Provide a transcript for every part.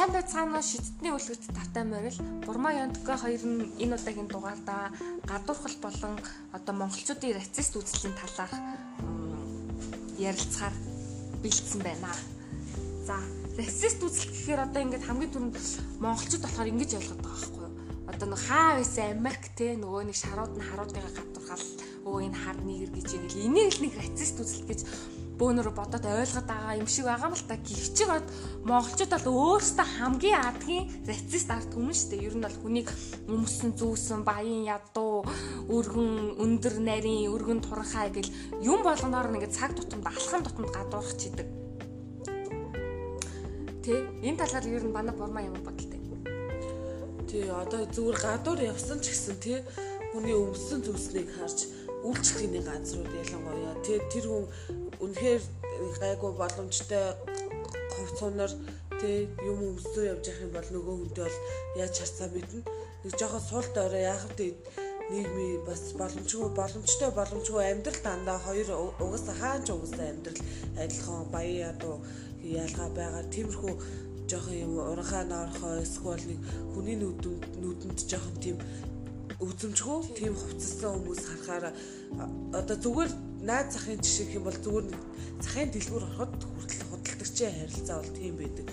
сайн байцгаана шидтний үлгэрт тавтай морил Бурма Яндга хоёр нь энэ удаагийн дугаардаа гадуурхал болон одоо монголчуудын рацист үзлийн талаарх ярилцахаар бэлдсэн байна. За, рацист үзэл гэхээр одоо ингээд хамгийн түрүүнд монголчууд болохоор ингэж ойлгоод байгаа байхгүй юу? Одоо нэг хаа байсан Америк те нөгөө нэг шарууд нь харуудыгаа гадуурхал өө энэ хар нэгэр гэж юм. Энийг л нэг рацист үзэл гэж бөөнөрө бодоод ойлгоод байгаа юм шиг байгаа юм л та гихчиг бод монголчууд бол өөрсдөө хамгийн адгийн рацист арт хүмүүс шүү дээ. Ер нь бол хүнийг өмсөн зүүсэн баян ядуу өргөн өндөр нарийн өргөн туранхай гэл юм болгоноор нэг цаг тутамд алхам тутамд гадуурх чидэг. Тэ энэ талаар ер нь бана бурмаа ямар бодолтой. Тий одоо зүгээр гадуур явсан ч гэсэн тий хүний өмсөн зүснийг харж үйлчлэгийн газрууд ялангуяа тий тэр хүн үнэхээр гайгүй боломжтой ховцоноор тэ юм өмсөө явж явах юм бол нөгөө хүнтэй бол яаж харцаа мэднэ. Нэг жоохон суулт орой яах вэ? нийгмийн бас боломжгүй боломжтой боломжгүй амьдрал дандаа хоёр угаасаа хаанч угаасаа амьдрал адилхан баяа ядуу ялгаа байгаа. Тиймэрхүү жоохон юм уранхаа норхоо эсвэл нэг хүний нүдэнд нүдэнд жоохон тийм үзэмжгүй тийм хувцассан хүмүүс харахаар одоо зүгээр найз захын жишээ юм бол зүгээр захын дэлгүүр ороход хүртэл худалдагчийн харилцаа бол тийм байдаг.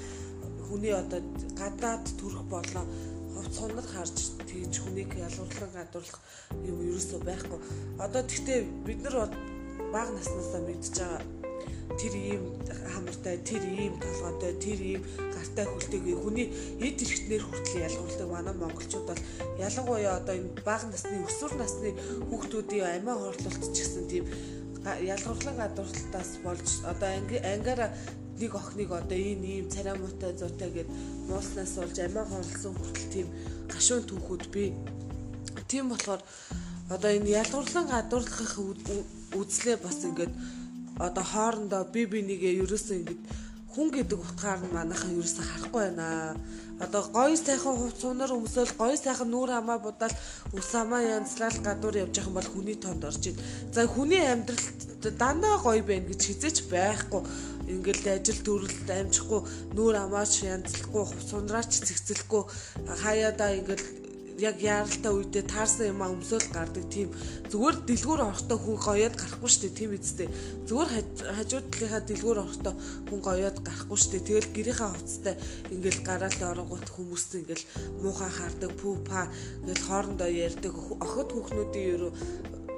Хүний одоо гадаад төрөх болоо хувц хонор харж тэгж хүнийг ялгуурлан гадуурлах юм ерөөсөө байхгүй. Одоо тэгтээ бид нар бага наснаасаа мэдж байгаа тэр ийм хамартай, тэр ийм толгойтой, тэр ийм гартай хөлтэйг хүний эд хэрэгтнэр хүртэл ялгуурладаг манай монголчууд бол ялангуяа одоо энэ бага насны өсвөр насны хүүхдүүдийн амиа хорлолт ч гэсэн тийм ялгуурлан гадуурлалтаас болж одоо ангиара нэг охиныг одоо энэ ийм царамуутай зүйтэй гэд мууснаас болж амиа хорлсон хүртэл тийм гашуун түүхүүд би тийм болохоор одоо энэ ялгуурлан гадуурлахын үзлээ бас ингээд одоо хоорондоо би би нэгээ ерөөсөө ингэж хүн гэдэг утгаар нь манайхан ерөөсөө харахгүй байна. Одоо гоё сайхан хувц сунаар өмсөөл гоё сайхан нүүр хамаа будаал ус хамаа янзлал гадуур явж байгаа юм бол хүний тоонд орж ийн. За хүний амьдралд дандаа гоё байна гэж хизээч байхгүй. Ингээл ажил төрөлд амжихгүй нүүр хамаач янзлахгүй хувц сунраач цэгцэлэхгүй хаяада ингээл яг яаралтай үедээ таарсан юм а өмсөөл гардаг тийм. Зүгээр дэлгүүр орохдоо хүн гоёод гарахгүй дээ тийм үсттэй зүгээр хажууд талынхаа дэлгүүр орохдоо хүн гоёод гарахгүй дээ тэгэл гэрийнхаа хувцастай ингээл гараал оронгууд хүмүүс ингээл муухай хардаг пупа ингээл хоорондоо ярьдаг охид хүүхнүүдийн ерөө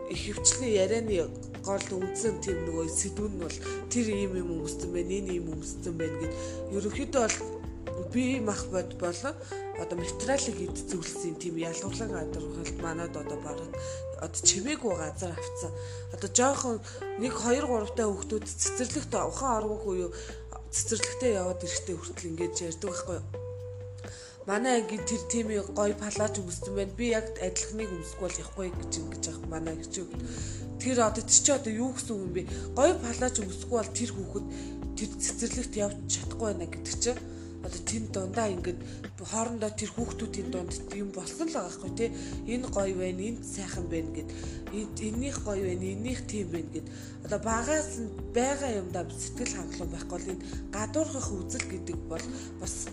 их хөвчлийн ярианы гол үндсэн тийм нөгөө сэдвүүн нь бол тэр ийм юм өмссөн байна, энэ ийм өмссөн байна гэд. Ерөнхийдөө бол би мах бод болоо одоо материалыг эдцүүлсэн тийм ялгуурлан гадархалт манад одоо бараг одоо чимээгүй газар авцсан. Одоо жоохон 1 2 3 та хүүхдүүд цэцэрлэгт ухаан орвох уу цэцэрлэгтээ яваад ирэхдээ хүртэл ингэж ярьдаг байхгүй юу? Манай ангийн тэр тийм гоё палаж өмссөн байна. Би яг адилхныг өмсөхгүй бол явахгүй гэж ингэж яах манай гэж. Тэр одоо тэр чи одоо юу гэсэн юм бэ? Гоё палаж өмсөхгүй бол тэр хүүхэд тэр цэцэрлэгт явж чадахгүй байна гэдэг чинь одоо тэнд дундаа ингээд хоорондоо тэр хүүхдүүдийн дунд юм болсон л байгаа хгүй тий. Энэ гоё байна энд сайхан байна гэд. Эннийх гоё байна эннийх тийм байна гэд. Одоо багаас нь байгаа юмдаа сэтгэл хангалуун байхгүй бол энэ гадуурхах үзэл гэдэг бол бас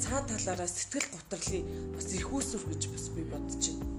цаа талаараа сэтгэл гутралын бас их үүсвэр гэж бас би бодож байна.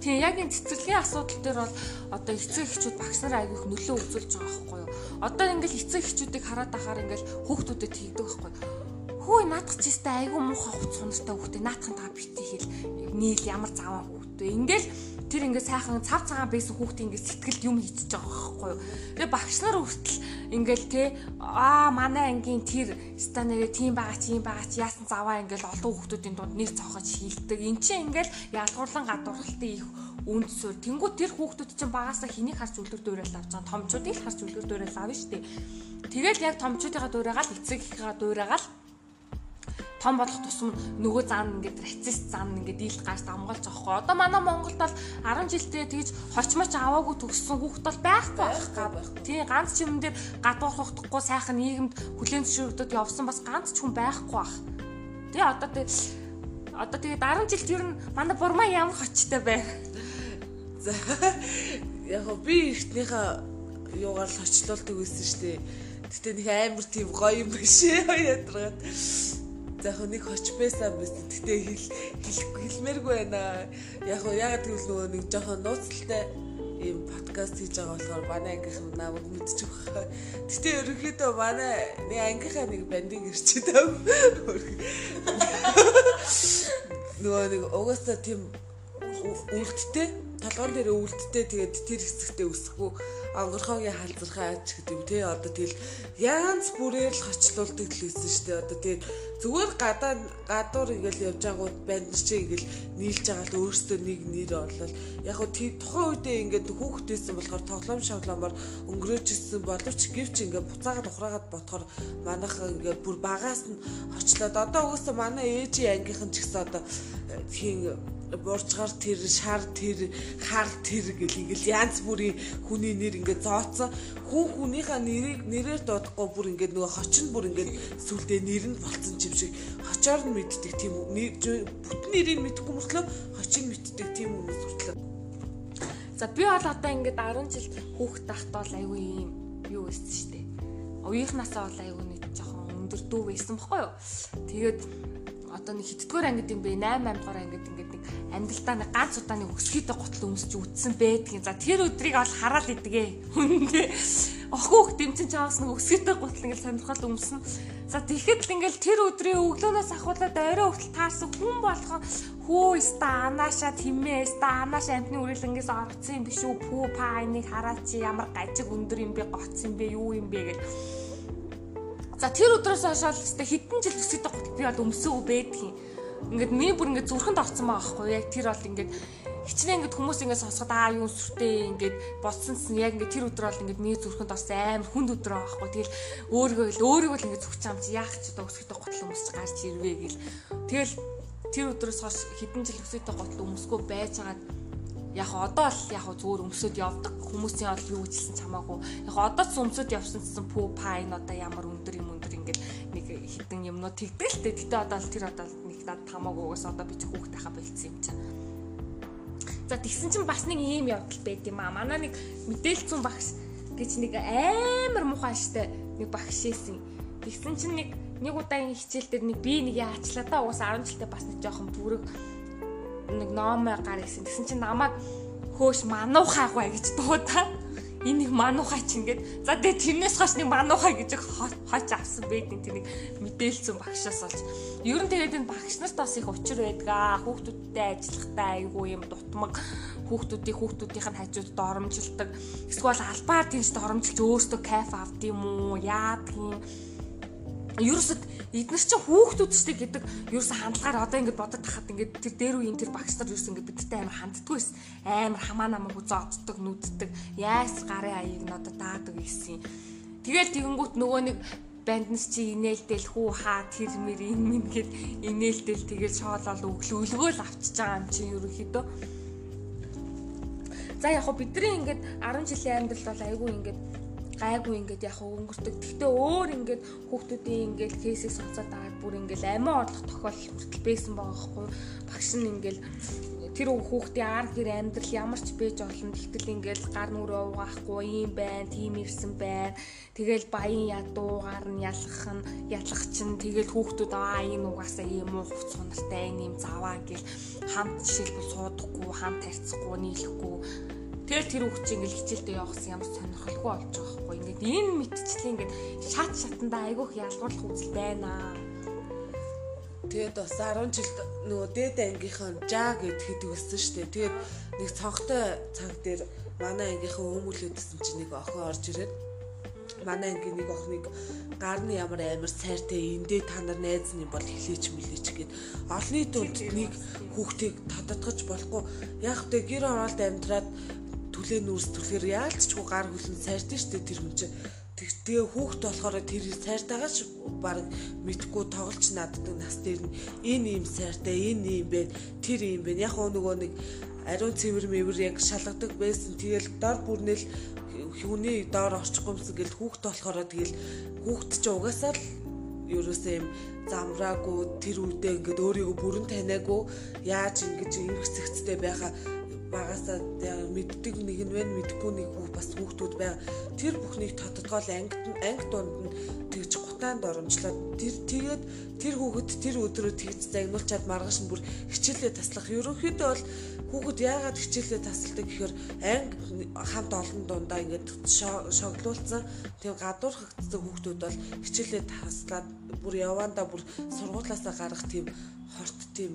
Тийм яг энэ цэцэрлэгийн асуудал дээр бол одоо эцэг эхчүүд багш нар айгүйх нөлөө үзүүлж байгаа байхгүй юу? Одоо ингээл эцэг эхчүүдийг хараад ахаар ингээл хүүхдүүдэд тэгдэг байхгүй юу? Хөөе наадах чистэй айгүй муухай хувц сунартай хүүхдээ наадахын та битгий хэл нийл ямар заваа хүүхдээ ингээл тэр ингээд сайхан цав цагаан байсан хүүхдээ ингээд сэтгэлд юм хийчихэж байгаа байхгүй юу. Тэгээ багш нар хүртэл ингээл те аа манай ангийн тэр станараа тийм байгаа тийм байгаа чи яасан заваа ингээл олон хүүхдүүдийн дунд нэр цохож хийлдэг. Эн чинь ингээл ялгуурлан гадуурхалтын их үнд суурь. Тэнгүү тэр хүүхдүүд чинь багасаа хэнийг харж үлгэр дуурайл авч байгаа томчуудыг харж үлгэр дуурайл авна шүү дээ. Тэгэл яг томчуудынхаа дуурайгаал эцэг ихийнхаа дуурайгаал том болох тусам нөгөө зан ингээд рацист зан ингээд дийлд гарч амгалж авахгүй. Одоо манай Монголд бол 10 жилдээ тэгж хочмоч аваагүй төгссөн хүүхд бол байхгүй байхгүй. Тий ганц ч юм дээр гадуурхахгүй сайхан нийгэмд хүлэн зөвшөөрөгдөд явсан бас ганц ч хүн байхгүй бах. Тий одоо тий одоо тэгээд 10 жилд ер нь манай бурмаа ямар хочтой бай. За яг би ихтнийхээ юугаар л очлуулдаг байсан шүү дээ. Гэтэ нэг амар тийм гоё юм биш ээ ядраад. За яг нэг хоч байсан биз. Тэгтээ хэл хэлмээргүй байна. Яг уу яг тэгвэл нөгөө нэг жоохон нууцтай ийм подкаст хийж байгаа болохоор манай ангийнхан намайг мэдчих واخ. Тэгтээ ерөнхийдөө манай нэг ангийнхаа нэг бандинг ирчээд ав. Нөгөө нэг угаасаа тийм үлдтэй толгоон дээр үлдтэй тэгээд тэр хэсэгтээ өсөхгүй онгорхоогийн халзархаа ач гэдэг те. Одоо тэгэл янз бүрээр л хочлуулдаг л байсан шүү дээ. Одоо тэгээд зүгээр гадаа гадуур ингээл явж байгууд банд чи ингээл нийлж байгаа л өөртөө нэг нэр орлол яг хөө тухайн үедээ ингээд хүүхдээсэн болохоор тоглоом шавламаар өнгөрөөж ирсэн боловч гэвч ингээд буцаагаад ухраагаад бодохоор манайх ингээд бүр багаас нь хочлоод одоо угсаа манай ээжийн ангийнхан ч гэсэн одоо тийм борцгаар тэр шар тэр хар тэр гэл ингээл янз бүрийн хүний нэр ингээд зооцсон хүн хүнийхээ нэрийг нэрээр дуудахгүй бүр ингээд нөгөө хочин бүр ингээд сүлдээ нэр нь болцсон юм шиг хочоор нь мэддэг тийм бүтэн нэрийг мэдэхгүй мөртлөө хочин мэддэг тийм хүмүүс хүртлээ За би бол одоо ингээд 10 жил хүүхэд тахтаа бол айгүй юм юу байсан шүү дээ. Уяхнасаа бол айгүй нэг жоохон өндөр дүү байсан баггүй юу. Тэгээд одоо нэг хитгэдгээр ангид юм бэ 8 8 дугаар ангид ингээд нэг амьдралдаа нэг ганц удаа нэг өсгийтэй гутал өмсч үтсэн байдгийн. За тэр өдрийг бол хараал идгээ. Хүндээ охоог дэмцэн чаас нэг өсгийтэй гутал ингээд сонирхол өмснө. За тэгэхэд л ингээд тэр өдрийн өглөөнөөс ахуулаад орой хүртэл таарсан хүн болгоо хөө ста анааша тимээ ста анааш амтны үрэлэнгээс орцсон юм биш үү пүү па энийг хараач ямар гажиг өндөр юм бэ гоц юм бэ юу юм бэ гэж За тэр өдрөөс хойш л хэдэн жил өсөйтэй гутал би бол өмсөв байдгийн. Ингээд миний бүр ингээд зүрхэнд орсон байгаа байхгүй яг тэр бол ингээд хичнээн ингээд хүмүүс ингээд сонсоход аа юу сүртэй ингээд бодсон чинь яг ингээд тэр өдөр бол ингээд миний зүрхэнд орсон амар хүнд өдөр байгаа байхгүй. Тэгэл өөрийгөө л өөрийгөө л ингээд зүгч юм чи яах ч одоо өсөйтэй гутал өмсч гарч ирвэ гэл. Тэгэл тэр өдрөөс хойш хэдэн жил өсөйтэй гутал өмсгөө байж байгаад яг одоо л яг зүгээр өмсөд явдаг хүмүүсийн бол юу гэжсэн чамаагүй яг одоо ч өмсөд явсан гэсэн пүү пайн одоо ямар өндөр юм өндөр ингээд нэг хитэн юмнууд тэгдэг л дээ гэтээ одоо л тэр одоо нэг над хамаагүйгээс одоо би ч хүүхд тахаа болцсон юм чинь За тэгсэн чинь бас нэг ийм явдал байд юм аа. Манай нэг мэдээлцэн багш гэж нэг амар муухай штэ нэг багш шээсэн. Тэгсэн чинь нэг нэг удаагийн хичээл дээр нэг би нэг яачлаа да уус 10 жилдээ бас нэг жоохон бүрэг нэг номоо гар гэсэн. Тэгсэн чинь намайг хөөш мануухайгүй гэж дуудаа. Энэ нэг мануухай ч ингээд. За тэгээ тэрнээс хойш нэг мануухай гэж хооч авсан байдیں۔ Тэр нэг мэдээлсэн багшаас олж. Ер нь тэгээд энэ багш нарт бас их учир байдгаа. Хүүхдүүдтэй ажиллахтай айгүй юм дутмаг хүүхдүүдийн хүүхдүүдийнх нь хажууд доромжилдаг. Эсвэл албаар тийш доромжилж өөртөө кайф авд юм уу? Яадгийн ерөөсөд эдгээр чинь хүүхдүүд ч гэдэг ерөөсө хандлагаар одоо ингэж бодоод тахад ингэж тэр дээр үеийн тэр багш нар ерөөсө ингэж бидтэй амар ханддаггүй байсан. Амар хамаа намаагүй зодддаг, нүддэг, яас гарын аяыг одоо даадаг гэсэн. Тэгэл тэгэнгүүт нөгөө нэг банднес чи инээлдэл хүү хаа тэр мэр ин мэн гэд инээлдэл тэгэл шоолол өглөө өлгөөл авчиж байгаа юм чи ерөөхдөө. За яг хөө бидний ингээд 10 жилийн амьдрал бол айгүй ингээд гайгүй ингээд яг өнгөртөг. Гэхдээ өөр ингээд хүүхдүүдийн ингээд кейсийг сонсоод байгаад бүр ингээд амиа орлох тохиолдол хүртэл байсан байгаа хгүй. Багш нь ингээд тэр хүүхдийн ар гэр амьдрал ямар ч байж олон тэгтэл ингээл гар нүрээ угаахгүй юм байна, тийм ирсэн байна. Тэгэл баян ядуугаар нь ялах нь ялах чинь тэгэл хүүхдүүд аа энэ угаасаа ийм уу хувц сунартай энэ юм заваа гэл хамт жишээлбэл суудахгүй, хамт харьцахгүй, нийлэхгүй Тэгэл тэр хүүхд чинь ингээл хичээлдээ явахсан ямар сонирхолгүй болж байгаа байхгүй. Ингээд энэ мэдчлээ ингээд шат шатанда айгүйх ялгуулах үзэл байна. Тэгээд бас 10 жилд нөгөө дээд ангийнхан жаа гэд шүү дээ. Тэгээд нэг цонхтой цаг дээр манай ангийнхан өмүүлээдсэн чинь нэг охин орж ирээд манай ангийн нэг охиныг гарны ямар амар сайртай эндээ та нар найз нь бол хилээч мэлээч гэд олны дүнд нэг хүүхдийг тодотгож болохгүй яг тэ гэр оролт амьдраад түлээ нүүрс түлхээр яалтчгүй гар хөлн сайрдэн штэ тэр хүн чинь тэгээ хүүхд болохоор тэр сайртаагаач баг мэдхгүй тоглож наддаг нас дээр нь энэ ийм сайртай энэ ийм бэ тэр ийм бэ. Яг нөгөө нэг ариун цэвэр мэвэр яг шалгадаг байсан. Тэгэл дор бүрнэл хүний доор орчихгүй юмсан гэл хүүхд болохоор тэгэл хүүхд ч угаасаа л ерөөсөө юм замраагүй тэр үедээ ингээд өөрийгөө бүрэн таниагүй. Яаж ингэж ингэх зэгцтэй байхаа багасаа мэддэг нэг нь вэ мэдгүй нэг хүү бас хүүхдүүд байгаа. Тэр бүхнийг тодтогоол ангид анги дунд нь тэгж гутаанд оромжлоод тэр тэгээд тэр хүүхэд тэр өдрөө тэгж загнуулчаад маргааш нь бүр хичээлээ таслах. Ерөнхийдөө бол хүүхэд яагаад хичээлээ тасалдаг гэхээр анги хамт олон дундаа ингээд шоглуулсан тийм гадуурхагдсан хүүхдүүд бол хичээлээ таслаад бүр явандаа бүр сургуулаасаа гарах тийм хорт тийм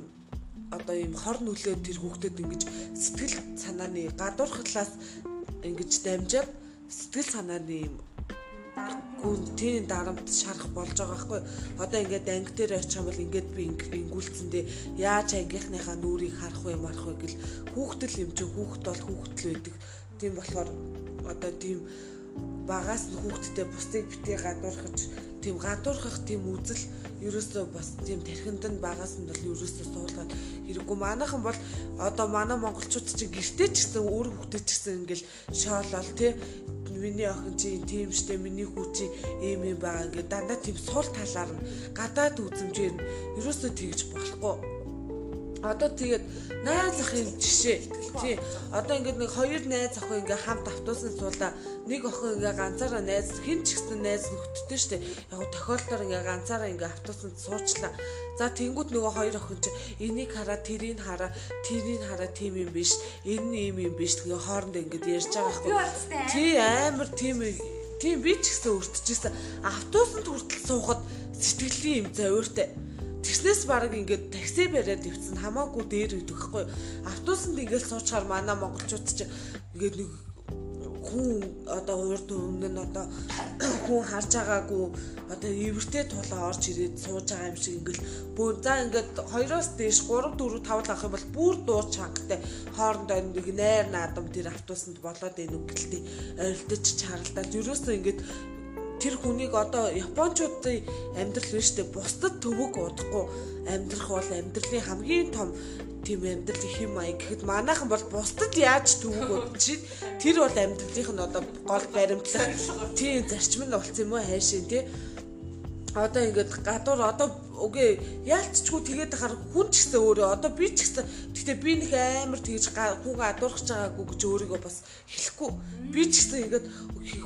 одоо ийм хор нүлээ тэр хүүхдэд ингэж сэтгэл санааны гадуурхлаас ингэж дамжаад сэтгэл санааны ийм гүн тийм дарамт шарах болж байгаа байхгүй. Одоо ингээд анги дээр очих юм бол ингээд би ингүүлцэндээ яаж ангийнхныхаа нүрийг харах вэ марах вэ гэл хүүхдэл юм чи хүүхд бол хүүхдэл байдаг. Тийм болохоор одоо тийм багаас нь хүүхдтэй бусдыг битгий гадуурхаж тийм гадуурхах тийм үзэл ерөөсөө бас тийм тархинд нь багаас нь бол ерөөсөө суулгаад хэрэггүй. Манайхан бол одоо манай монголчууд чинь гэртээ ч гэсэн өөр хүүхдээ ч гэсэн ингээл шоолол тий. Миний охин чи тийм штэ миний хүү чи ийм юм байгаа. Ингээд дандаа тийм сул талаар нь гадаад үзэмжээр нь ерөөсөө тэгж болохгүй Одоо тэгээд найз охин жишээ. Тий. Одоо ингээд нэг хоёр найз охин ингээ хамт автобусанд суулаа. Нэг охин ингээ ганцаараа найз хэн ч гэсэн найз нөхдөдтэй штэ. Яг тохиолдолоор ингээ ганцаараа ингээ автобусанд суучлаа. За тэнгууд нөгөө хоёр охин чи энийг хараа, тэрийг хараа, тэрийг хараа тийм юм биш. Энэ юм юм биш. Тэгээ хоорондоо ингээ ярьж байгаа байхгүй. Тий амар тийм тийм би ч гэсэн өртөжсэн. Автобусанд хүртэл суухад сэтгэлийн юм завиуртай Тэрснээс баг ингээд такси бариад ивцэн хамаагүй дээр үйдэг байхгүй. Автобусанд ингээд суучаар манай монголчууд ч ингээд нэг хүн одоо урд өмнө нь одоо хүн харж байгаагүй одоо эвэртэй тулаа орж ирээд сууж байгаа юм шиг ингээл бүр за ингээд 2-оос дээш 3 4 5 авах юм бол бүр дуу чангатай хоорондоо нэг найр наадам тэр автобусанд болоод энэ үгэлтэй ойролдож чаралдаад ерөөсөө ингээд тэр хүнийг одоо японочдын амьдрал биш үү? Бусдад төвөг удахгүй амьдрах бол амьдралын хамгийн том тийм амьдрал их юм аа гэхэд манайхан бол бусдад яаж төвөг удчих тэр бол амьдралынх нь одоо гол баримтлах. Тийм зарчим нь болсон юм уу хайшин тий? Одоо ингээд гадуур одоо үгүй яалтчгүй тэгээд хар хүн ч гэсэн өөрөө одоо би ч гэсэн гэтээ би нэг амар тэгж хүүгээ адуурхаж байгаагүй гэж өөрийгөө бас хэлэхгүй. Би ч гэсэн ингээд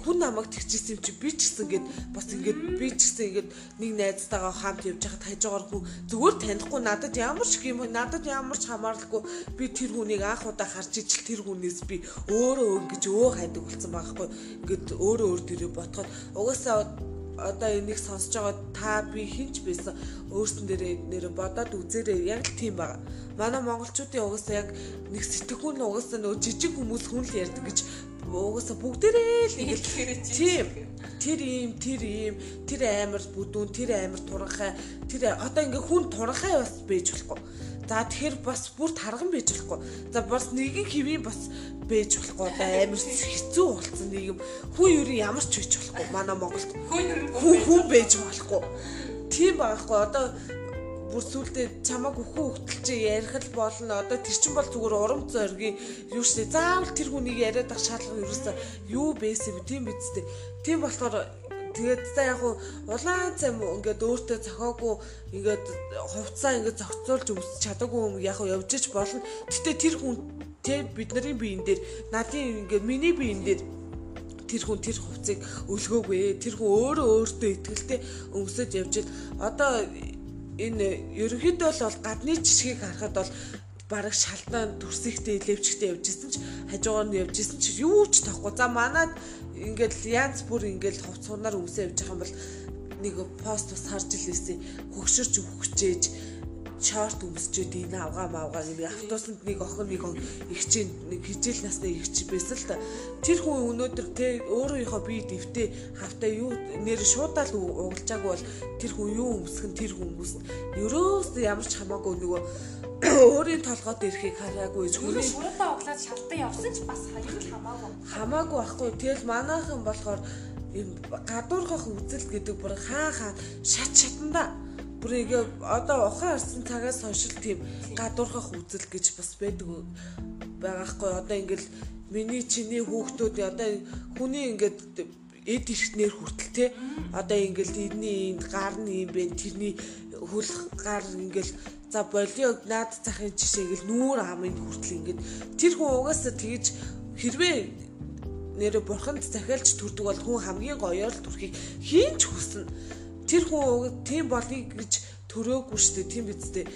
хүн намайг тэгчихсэн юм чи би ч гэсэн ингээд бас ингээд би ч гэсэн ингээд нэг найзтайгаа хамт явж байхад хажуугаар хүн зүгээр танихгүй надад ямар ч юм надад ямар ч хамааралгүй. Би тэр хүнийг анх удаа харж ижил тэр хүнээс би өөрөө ингэж өө хайдаг болсон байхгүй. Ингээд өөрөө өөр дөрөө ботход угаасаа одоо энийг сонсож байгаа та би хинч байсан өөртөн дээрээ нэр бодоод үзээрэй. Яг л тийм байгаа. Манай монголчуудын угаасаа яг нэг сэтгэхүүн угаасаа нөгөө жижиг хүмүүс хүн л ярьдаг гэж угаасаа бүгдээрээ л нэг тийм. тэр ийм тэр ийм тэр амар бүдүүн тэр амар туранхай тэр одоо ингээ хүн туранхай бас байж болохгүй. За тэгэхээр бас бүр тарган байж болохгүй. За бас нэгэн хэвийн бас байж болохгүй. Одоо амар хэцүү болсон нийгэм. Хүн ер нь ямар ч байж болохгүй. Манай Монголд хүн хүн байж болохгүй. Тийм байхгүй. Одоо бүр сүултээ чамаг өхөө хөтөлч ярих л болно. Одоо тэр чин бол зүгээр урам зориг юу штэ. Заавал тэр хүнийг яриад ах шаардлага ерөөсөө юу байсан бэ? Тийм биз дээ. Тийм болохоор Тэгээд за яг улаан цам ингээд өөртөө зохиогүй ингээд хувцаа ингээд зохицуулж өсч чадаагүй юм яг явж ич болно. Гэтэ тэр хүн тэ бидний биеин дээр надын ингээд миний биеин дээр тэр хүн тэр хувцыг өлгөөгүй. Тэр хүн өөрөө өөртөө ихтгэлтэй өнгөсөж явж ил. Одоо энэ ерөнхийдөө бол гадны жишгийг харахад бол бараг шалдаан дүрсихтэй левчгтэй явж исэн ч хажуугаар нь явж исэн ч юу ч тахгүй. За манад ингээд янз бүр ингээд хувцсуунаар өмсөө явж байгаа юм бол нэг пост бас харж илээсэн хөгшөрч хөгчээж шорт өмсчээд энэ авгаа маавгаа нэг автобусанд нэг охин нэг ихчийн нэг хижээл насны ихч байсан л та. Тэр хүн өнөөдөр те өөрийнхөө бие дэвтээ хавтаа юу нэр шуудаал угалжаагүй бол тэр хүн юу өмсгэн тэр хүмүүс ерөөс ямар ч хамаагүй нөгөө өөрийн толгойд ирэхийг хараагүй. Зүгээр шуудаа углаад шалтан явсан ч бас хоёр л хамаагүй. хамаагүй байхгүй. Тэгэл манайхан болохоор гадуурхах үзэл гэдэг бүр хаа хаа шат шатанда бүр ингээ одоо ухаан арсан цагаас хойш тийм гадуурхах үзэл гэж бас байдаг байгаа хгүй одоо ингээл миний чиний хүүхдүүд одоо хүний ингээд эд эрхтнэр хүртэл те одоо ингээл энэний гар нь юм бэ тэрний хөл гар ингээл за болио наад захын жишээгэл нүүр амын хүртэл ингээд тэр хүн угаасаа тэгж хэрвээ нэрэ бурханд захиалж төрдөг бол хүн хамгийн гоёор л төрхийг хийн ч хүснэ. Тэр хүн тийм болыг гэж төрөөгүй шүү дээ. Тийм биз дээ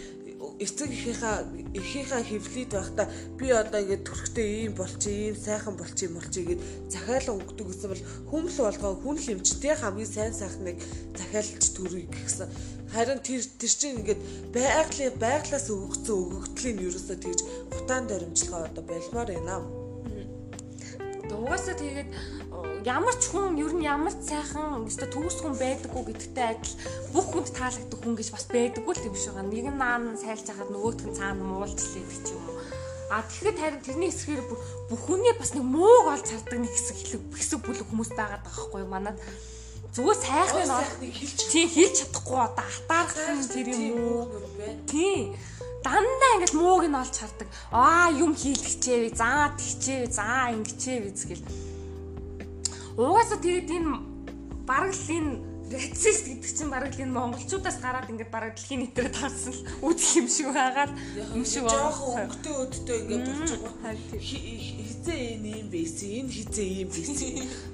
эцэг эхийнхаа эхийнхаа хөвлөд байхдаа би одоо ингэ төрхтэй ийм болчих ийм сайхан болчих юм болчих гэд захиалга өгдөг гэсэн бол хүмл болгоо хүн л юмчтэй хамгийн сайн сайхныг захиалж төрөй гэсэн харин тэр тэр чинь ингээд байгалийн байглаас өгөгдсөн өгөгдлийн ерөөсөө тэгж гутаан даримжлага одоо байлмаар байна. Угаасаа тэгээд ямар ч хүн ер нь ямар ч сайхан өстө төгс хүн байдаггүй гэдэгтэй адил бүх хүнд таалагддаг хүн гэж бас байдаггүй л юм шиг байгаа. Нэг нь наан сайлж хахад нөгөөх нь цаана муулчлаа гэх юм уу. А тэгэхэд харин тэрний эсрэгээр бүх хүний бас нэг мууг олж хардаг нэг хэсэг хэсэг бүлэг хүмүүс байгаад байгаа байхгүй юу? Манад зүгээр сайхны нь хэлж тийм хэлж чадахгүй одоо атаарх тэр юм уу? тийм дандаа ингэж мууг нь олж хардаг аа юм хийлгэчээвэ заа тэгчээвэ заа ингэчээвэ гэл Угаасаа тэгээд энэ бараг л энэ рацист гэдэг чинь бараг л энэ монголчуудаас гараад ингээд бараг дэлхийн нийтээр таарсан л үүдэх юм шиг байгаад юм шиг байна. Жохон өнгөтэй өдтэй ингээд байгаа. Хизээ энэ юм байсан. Энэ хизээ юм байсан.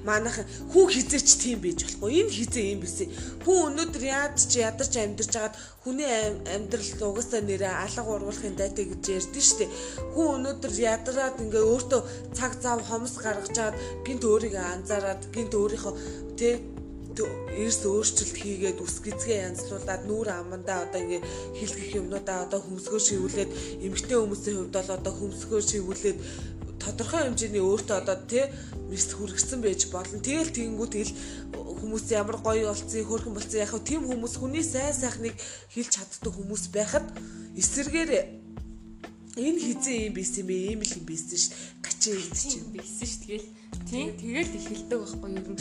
Манайх хүү хизээч тийм байж болохгүй. Энэ хизээ юм байсан. Хүн өнөөдөр яаж ч ядарч амьдарч хагаад хүний амьдралд угаасаа нэрээ алга ургуулахын дайтай гэж ярьдэн штэ. Хүн өнөөдөр ядараад ингээ өөртөө цаг зав хомс гаргаж чаад гинт өөрийгөө анзаараад гинт өөрийнхөө тэ эрс өөрчлөлт хийгээд үс гизгээ янзлуулад нүүр амандаа одоо ингээ хилгэх юмнуудаа одоо хөмсгөө шивүүлээд эмгтэй хүмүүсийн хувьд бол одоо хөмсгөө шивүүлээд тодорхой хэмжээний өөртөө одоо тий мис хүргэсэн байж болно. Тэгэл тэгэнгүүт тэгэл хүмүүс ямар гоё болцсон, хөөрхөн болцсон яг хөө тийм хүмүүс хүний сайн сайхныг хэлж чаддаг хүмүүс байхад эсэргээр энэ хизээ юм юм бэ? Ийм л юм биш шүү. Гачаа юм чинь байсан шүү. Тэгэл тийм тэгэл эхэлдэг байхгүй юу?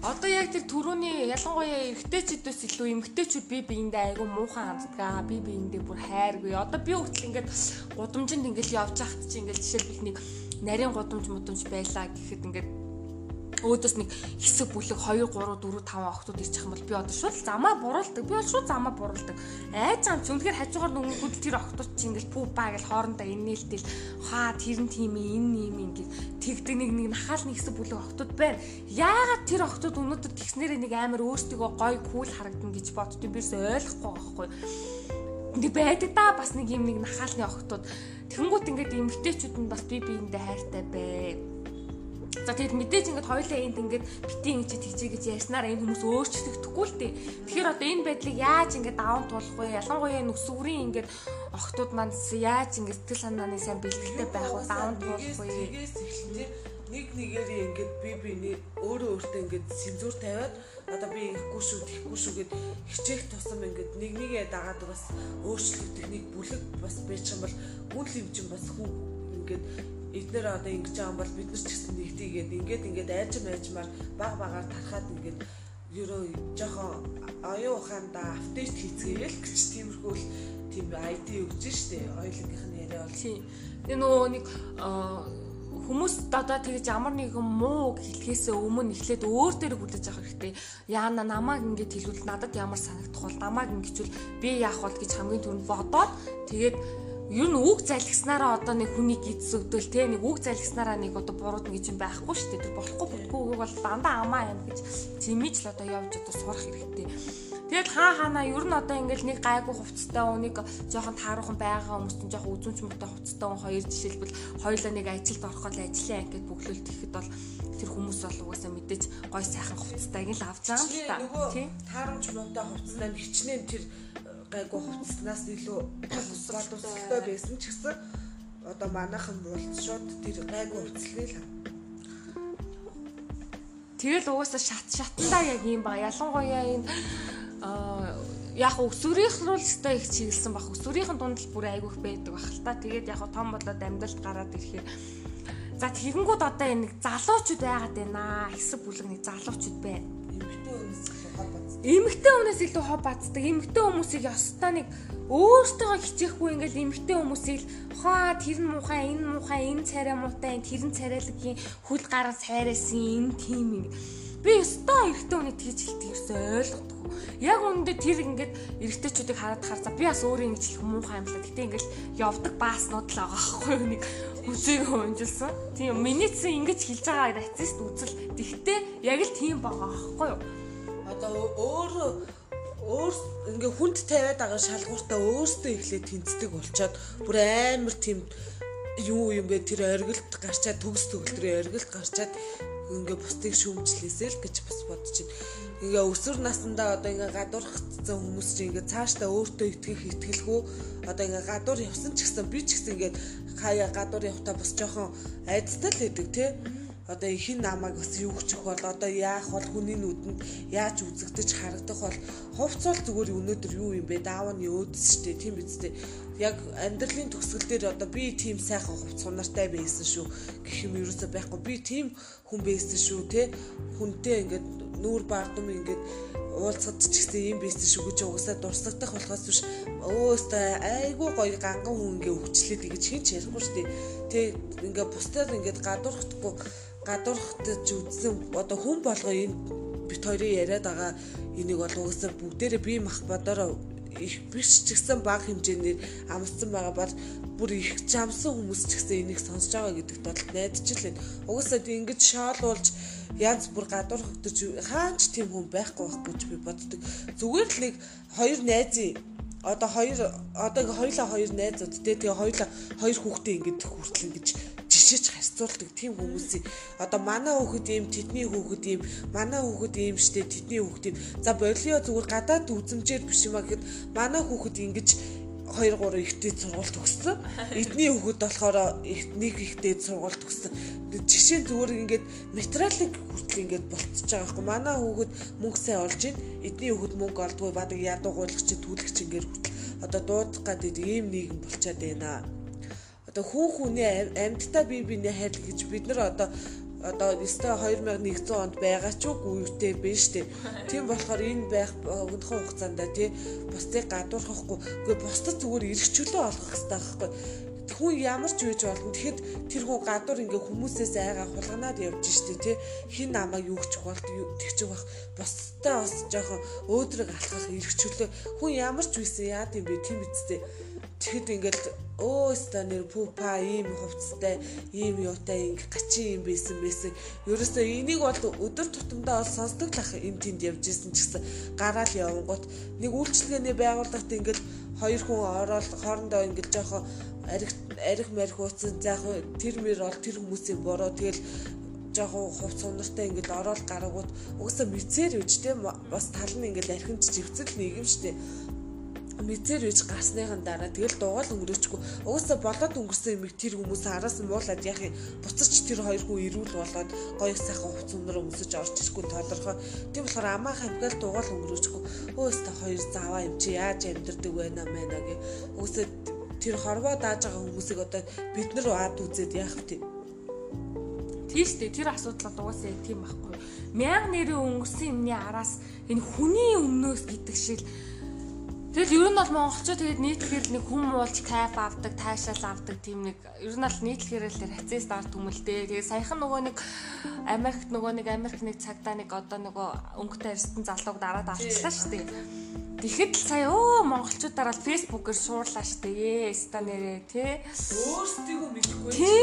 Одоо яг тэр түрүүний ялангуяа эрэгтэйчүүдээс илүү эмэгтэйчүүд би биендээ айгүй муухан ханддаг. Би биендээ бүр хайргүй. Одоо би хүртэл ингээд гудамжинд ингээд явж хахт чи ингээд жишээлбэл нэг нарийн гудамж мудамж байлаа гэхэд ингээд өөдөөс нэг хэсэг бүлэг 2 3 4 5 охтууд ирчих юм бол би одоо шууд замаа буруулдаг. Би бол шууд замаа буруулдаг. Айз зам ч үнэхээр хажуугаар нүгүүд тэр охтууд чи ингээл пүү баа гэл хоорондоо инээлтэл хаа тэр нь тийм юм ингээд тэгдэг нэг нэг нахаал нэг хэсэг бүлэг охтууд байна. Яагаад тэр охтууд өнөөдөр тэгснээрээ нэг амар өөртөө гой кул харагдана гэж боддоо бис ойлгохгүй байхгүй. Ингээ байдаг да бас нэг юм нэг нахаалны охтууд. Тэнгүүт ингээд эмгтээчүүд нь бас би биендээ хайртай бай За тэгэд мэдээж ингээд хоёулаа энд ингээд бити ингэж тэгжээ гэж ярьснаар энэ хүмүүс өөрчлөгдөхгүй л дээ. Тэгэхээр одоо энэ байдлыг яаж ингээд даван туулах вэ? Ялангуяа нүсвэрийн ингээд охтууд маань яаж ингээд сэтгэл санааны сайн бэлтгэлтэй байх вэ? Даван туулах вэ? Нэг нэгээр ингээд би биний өөрөө өөртөө ингээд сэнзүүр тавиад одоо би ихгүй шүү тэхгүй шүү гэд хичээх тусам ингээд нэг нэгээ дагаад бас өөрчлөгдөх нэг бүлэг бас байж юм бол үн лимжин бас хүн ингээд эднэр одоо ингэж байгаа юм бол бид нар ч гэсэн нэгтийгээд ингээд ингээд айжм айжмаар баг багаар тархаад ингээд ерөө жоохон оюун ухаанда апдейт хийцгээе л гэж тиймэрхүү л тийм ID өгч штэ ойлгийнх нь яриа бол. Тийм. Нөгөө нэг хүмүүс одоо тэгж ямар нэгэн муу хэлхээсээ өмнө эхлээд өөр дээр хүлээж авах хэрэгтэй. Яана намайг ингэж хэлвэл надад ямар санагдах бол намайг ингэчүүл би яах бол гэж хамгийн түрүүнд бодоод тэгээд ер нь үг залгиснараа одоо нэг хүнийг гидсэгдэл те нэг үг залгиснараа нэг одоо буруудна гэж юм байхгүй шүү дээ. Тэр болохгүй бүтгүй үг бол дандаа амаа юм гэж зэмэж л одоо явж одоо сурах хэрэгтэй. Тэгэл хаа хаана ер нь одоо ингээл нэг гайгүй хувцастай уник жоохон тааруухан байгаа хүмүүс нь жоохон үзүүнч муутай хувцастай хүн хоёр жишээлбэл хоёулаа нэг ажилд орох гол ажлын анги гэд бөглөлт ихэд бол тэр хүмүүс бол угаасаа мэдээж гой сайхан хувцастайг л авч байгаа юм л та. Тийм. Таарамж муутай хувцастай хичнээн тэр гайгүй хувцснаас илүү боловсролтой байсан ч гэсэн одоо манайхан бол шууд тэр гайгүй хувцлыг л Тэгэл угаасаа шат шаттай яг юм ба. Ялангуяа энэ аа яг өсвөрийнх нь л өстой их чиглэсэн баг. Өсвөрийнх нь дунд л бүр айгүйх байдаг бах л та. Тэгээд яг том болоод амьдралд гараад ирэхээр за тэгэнгүүт одоо энэ залуучууд байгаад байна. Хэсэг бүлэг нэг залуучууд байна. Эмэгтэй хүмүүс эмэгтэй хүнээс илүү хов бацдаг. Эмэгтэй хүмүүсийг ёстой нэг өөртөө хичээхгүй ингээл эмэгтэй хүмүүсийг хаа тэр нь муухай, энэ муухай, энэ царай муутай, тэр нь царайлгийн хүл гараа сайрасан энэ тийм юм. Би өстой эрэгтэй хүний тэгж хэлдэг ерөөсөө ойлгохгүй. Яг үүндээ тэр ингээд эрэгтэйчүүдийг хараад харцаа би бас өөрөө ингэж хэлэх муухай лээ. Гэтэ ингээд явдаг бааснууд л байгаа байхгүй юу нэг хүзээг хөнжилсөн. Тийм миний цэс ингэж хэлж байгаа нацист үзэл. Тэгтээ яг л тийм байгаа байхгүй юу? Одоо өөрөө өөр ингээ хүнд тавиад байгаа шалгууртаа өөртөө ихлэ тэнцдэг болчоод бүр амар тийм юу юм бэ? Тэр оргилд гарчаад төгс төгөлдрийн оргилд гарчаад ингээ бусдыг шүүмжлээсэй л гэж бас байна. Ингээ өсвөр насндаа одоо ингээ гадуурхацсан хүмүүс чинь ингээ цаашдаа өөртөө итгэх итгэлгүй одоо ингээ гадуур явсан ч гэсэн би ч гэсэн ингээ хаяа гадуур явахтаа бас жоохон айдастай л байдаг тий одоо ихин намайг бас юу гчих бол одоо яах бол хүний нүдэнд яаж үзэгдэж харагдах бол хувцал зүгээр өнөөдөр юу юм бэ? Даав нь өөдөс штэ тийм биз дээ. Яг амьдралын төгсгөл дээр одоо би тийм сайхан хувц сунартай байсан шүү. Гэх юм ерөөсөй байхгүй. Би тийм хүн байсан шүү те. Хүнтэй ингээд нүүр бардам ингээд уулзахад ч гэсэн юм байсан шүү гэж угсаа дурсагдах болохоос биш. Өөстөө айгүй гоё ганган хүн ингээ өвчлээд гэж хин ч ярихгүй шүү дээ тэг ингээ бусдаар ингээд гадуурхдаггүй гадуурхтаж үзсэн одоо хүн болго энэ бит хоёрын яриад байгаа энийг бол угсаа бүгдээрээ бие мах бодороо их биш ч гэсэн бага хэмжээгээр амссан байгаа бол бүр их жамсан хүмүүс ч гэсэн энийг сонсож байгаа гэдэгт бол найдаж л байна. Угсаа ингэж шаалуулж янз бүр гадуурхагдаж хаач тийм хүн байхгүй байхгүй гэж би боддог. Зүгээр л нэг хоёр найзын одоо хоёр одоо хоёулаа хоёр найзууд те тэгээ хоёулаа хоёр хүүхдээ ингэж хүртэл ингэж жишээч харьцуулдаг тийм хүмүүсийг одоо манай хүүхэд ийм тэдний хүүхэд ийм манай хүүхэд ийм штэ тэдний хүүхэд ийм за болио зүгээр гадаад үзмжээр биш юм а гэхэд манай хүүхэд ингэж 2 3 ихтэй сургууль төгссөн. Эдний хүүхэд болохоор нэг ихтэй сургууль төгссөн. Жишээ нь зүгээр ингээд материалыг хүртэл ингээд болцож байгаа байхгүй. Манай хүүхэд мөнгө сайн олж ийн. Эдний хүүхэд мөнгө олдгүй бадаг ядуу гуйлагч түүлэгч ингээд хүртэл одоо дуудах гэдэг ийм нийгэм болчиход байна одоо хүн хүний амьдтай бие биенээ хайрлах гэж бид нар одоо одоо өстой 2100 онд байгаа ч үгүй биш үү. Тийм болохоор энэ байх өгнөхөн хугацаанд тий бусдыг гадуурхахгүй үгүй бусдад зүгээр эргчүүлээ олгох хэрэгтэй байхгүй. Хүн ямар ч үеж болно. Тэгэхэд тэр хүн гадуур ингээ хүмүүсээс айгаа хулганаад явж штэ тий хин намайг юу гчих бол тэгчих бах. Бусдаа бас жоохон өөдрөг алхах эргчүүлээ. Хүн ямар ч үесэн яад юм бэ тийм үсттэй Тэгэхэд ингээл өө ста нэр пупа ийм хувцастай ийм юутай инг гачин юм байсан байсан. Ерөөсөө энийг бол өдөр тутамдаа бол сонсдог л ах энэ тэнд явж исэн ч гэсэн гараал явангууд нэг үйлчлэгээний байгууллагт ингээл хоёр хүн ороод хоорондоо ингээл жоохон арих арих марих ууцсан заах тэр мэр бол тэр хүмүүсийн буруу. Тэгэл жоохон хувц сунартай ингээл ороод гарагууд угсаа мэдсээр үж те бас тал нь ингээл архимч живцэл нийгэм штэ мэдсээр үж гарсныхан дараа тэгэл дугаал өнгөрөөчгүй. Угаасаа болоод өнгөрсөн юм тэр хүмүүс араас нь муулаад яах юм? Буцаж тэр хоёр хүн ирүүл болоод гоё сайхан хувц өнөр өмсөж орж ирэхгүй тодорхой. Тийм болохоор амаа хамгаал дугаал өнгөрөөчгүй. Өөстө хоёр заваа юм чи яаж амьдрдаг байна мэнэ гэ. Угаасаа тэр хорвоо дааж байгаа хүмүүсийг одоо бид нар аад үзээд яах вэ? Тийш дээ тэр асуудал угаасаа тийм байхгүй. Мянга нэрээ өнгөрсөн юмны араас энэ хүний өмнөөс гэдэг шиг Тэгэл ер нь бол монголчууд тэгээд нийтлэхээр нэг хүм уулж кайф авдаг, таашаал авдаг тийм нэг ер нь бол нийтлэхээр л хацээс дард хүмэлтэй. Тэгээд саяхан нөгөө нэг Америкт нөгөө нэг Америк нэг цагдаа нэг одоо нөгөө өнгөтэй арстан залууг дараад авчлаа шүү дээ. Тэгэхэд л сая өө монголчуудаараа л фэйсбүүкээр шуурлаа шүү дээ. Эста нэрээ тий. Өөрсдийгөө мэдэхгүй. Тий.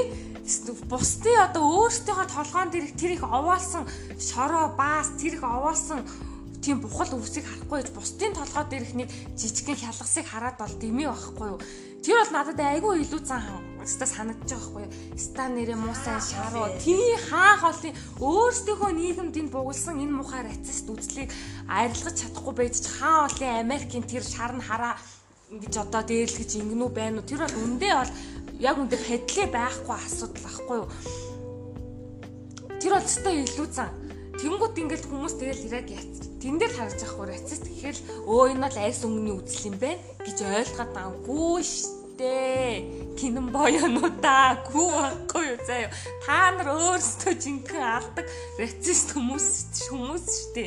Бусдын одоо өөрсдийнхөө толгоон дээр тэр их овоолсон шороо баас тэр их овоолсон тийм бухал өвсийг харахгүй гэж бусдын толгой дээрх нэг жижигхэн хялгасыг хараад бол дэмий байхгүй юу. Тэр бол надад айгүй илүү зан өстө санагдаж байгаа байхгүй юу. Ста нэрээ муусай шаруу тий хаах олон өөрсдийнхөө нийгэмд энэ бугулсан энэ мухаар ацист үзлийг арилгаж чадахгүй байж хаа олон Америкийн тэр шар нь хараа ингэж одоо дээрлэгч ингэнүү байна уу тэр бол үндэ бол яг үндэ педлээ байхгүй асуудал байхгүй юу. Тэр бол өстө илүү зан Тэнгүүт ингээд хүмүүс тэгэл ирээд яц. Тэн дээр харж байгаа хөр ацист гэхэл өө энэ бол айс өнгөний үзэл юм байна гэж ойлгоод байгаагүй штэ. Кинэн боёнуудаа гүү байхгүй юу заяа. Та нар өөрсдөө жинхэнэ алдаг рацист хүмүүс хүмүүс штэ.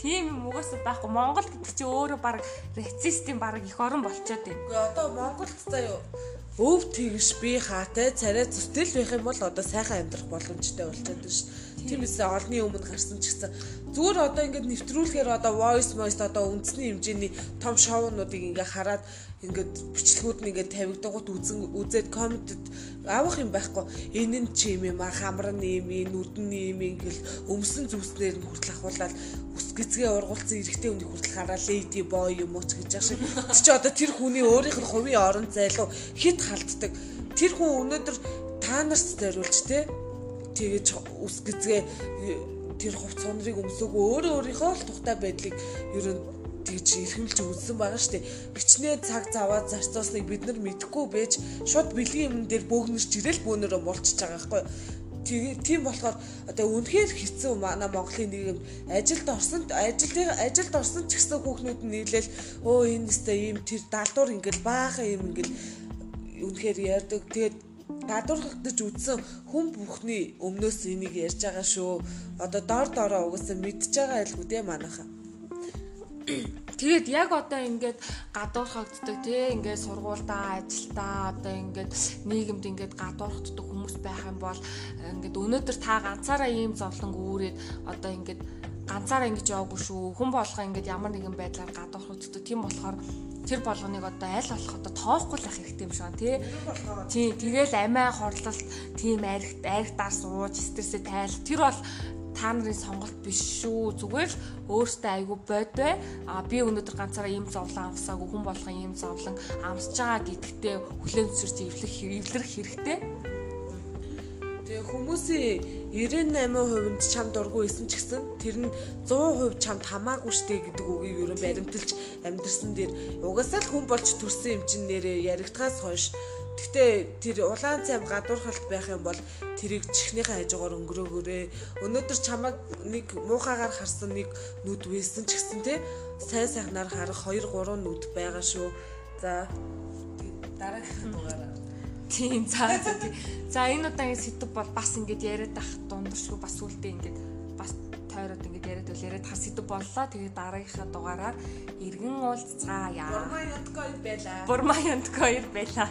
Тийм юм угаасаа байхгүй. Монгол гэдэг чи өөрөө баг рацистийн баг их орон болчоод байна. Үгүй одоо Монголд заяа өв тэгш би хаатай царай зүтэл байх юм бол одоо сайхан амьдрах боломжтой болчиход байна шүү. Тийм эсэ олны өмнө гарсан ч гэсэн зүгээр одоо ингээд нэвтрүүлэхээр одоо voice voice одоо үндэсний хэмжээний том шоунуудыг ингээ хараад ингээд бичлэгүүд нь ингээд тавигдгууд үзэн үзээд комментэд авах юм байхгүй. Энэ нь чи юм юм хамар нь юм нүдэн юм ингээл өмсөн зүснээр нь хүртэл ахуулаад ус гизгээ ургуулсан эрэгтэй хүний хүртэл хараа леди бой юм уу ч гэж яах шиг. Чи одоо тэр хүний өөрийнх нь хувийн орон зайлуу хит халддаг тэр хүн өнөөдөр та нарт зориулж те тэгэж ус гизгээ тэр хувц цонрыг өмсөөгөө өөрөө өөрийнхөө л тухтай байдлыг ер нь тэгж эрхэмлж үзсэн байгаа шүү дээ. Хичнээн цаг заваад зарцуусныг бид нар мэдэхгүй байж шууд бэлгийн юм дээр бөөгнөрч ирэл бөөнөрөө мулчиж байгаа байхгүй тийм болохоор одоо үнэхээр хэцүү манай Монголын нийгэм ажилд орсон ажилтны ажилд орсон ч гэсэн хүүхнүүд нь нийлээл өө энэ өстой ийм тэр даалдуур ингээл баахан юм ингээл үнэхээр ярьдаг тэгээд даадуурхагдаж үдсэн хүн бүхний өмнөөс энийг ярьж байгаа шүү. Одоо дор дороо угаасаа мэдж байгаа айлгүй дээ манайхаа. Тэгээд яг одоо ингээд гадуурхагддаг тий ингээд сургуульдаа ажилдаа одоо ингээд нийгэмд ингээд гадуурхддаг хүмүүс байх юм бол ингээд өнөөдөр та ганцаараа ийм зовлон үүрээд одоо ингээд ганцаараа ингэж яваагүй шүү. Хүн болгоо ингээд ямар нэгэн байдлаар гадуурхагддаг. Тийм болохоор тэр болгоныг одоо аль болох одоо тоохгүй л ах хэрэгтэй юм шиг тий. Тий, тэгэл амиа хорлолт, тийм аригт аригтаар сууж, стрессээ тайл. Тэр бол та нарын сонголт биш шүү. Зүгээр л өөртөө айгүй бодой. А би өнөөдөр ганцаараа ийм зовлон авсаагүй хүн болгон ийм зовлон амсж байгаа гэдэгтээ хүлээн зөвшөөрч эвлэх эвлэрэх хэрэгтэй. Тэгээ хүмүүсийн 98% нь чамд дургүй исэн ч гэсэн тэр нь 100% чамд хамаагүй штэ гэдэг үгийг ерөн баримталж амьдрсан дээр угаасаа л хүн болж төрсэн юм чин нэрээ яригдахаас хойш Гэтэ тэр улаан цайм гадуурхалт байх юм бол тэрийг чихнийхээ хажуугаар өнгөрөөгөөрэй. Өнөөдөр чамайг нэг муухагаар харсан нэг нүд вэсэн ч гэсэн те сайн сайхнаар харах 2 3 нүд байгаа шүү. За дараагийн дугаараа. Тийм за за энэ удаагийн сэдв бол бас ингэж яриад ах дундашгүй бас үлдээ ингэж бас тойроод ингэж яриад бол яриад хар сэдв боллоо. Тэгээд дараагийнхаа дугаараар эргэн уулзцаая. Бурмаа янтгой байла. Бурмаа янтгой байла.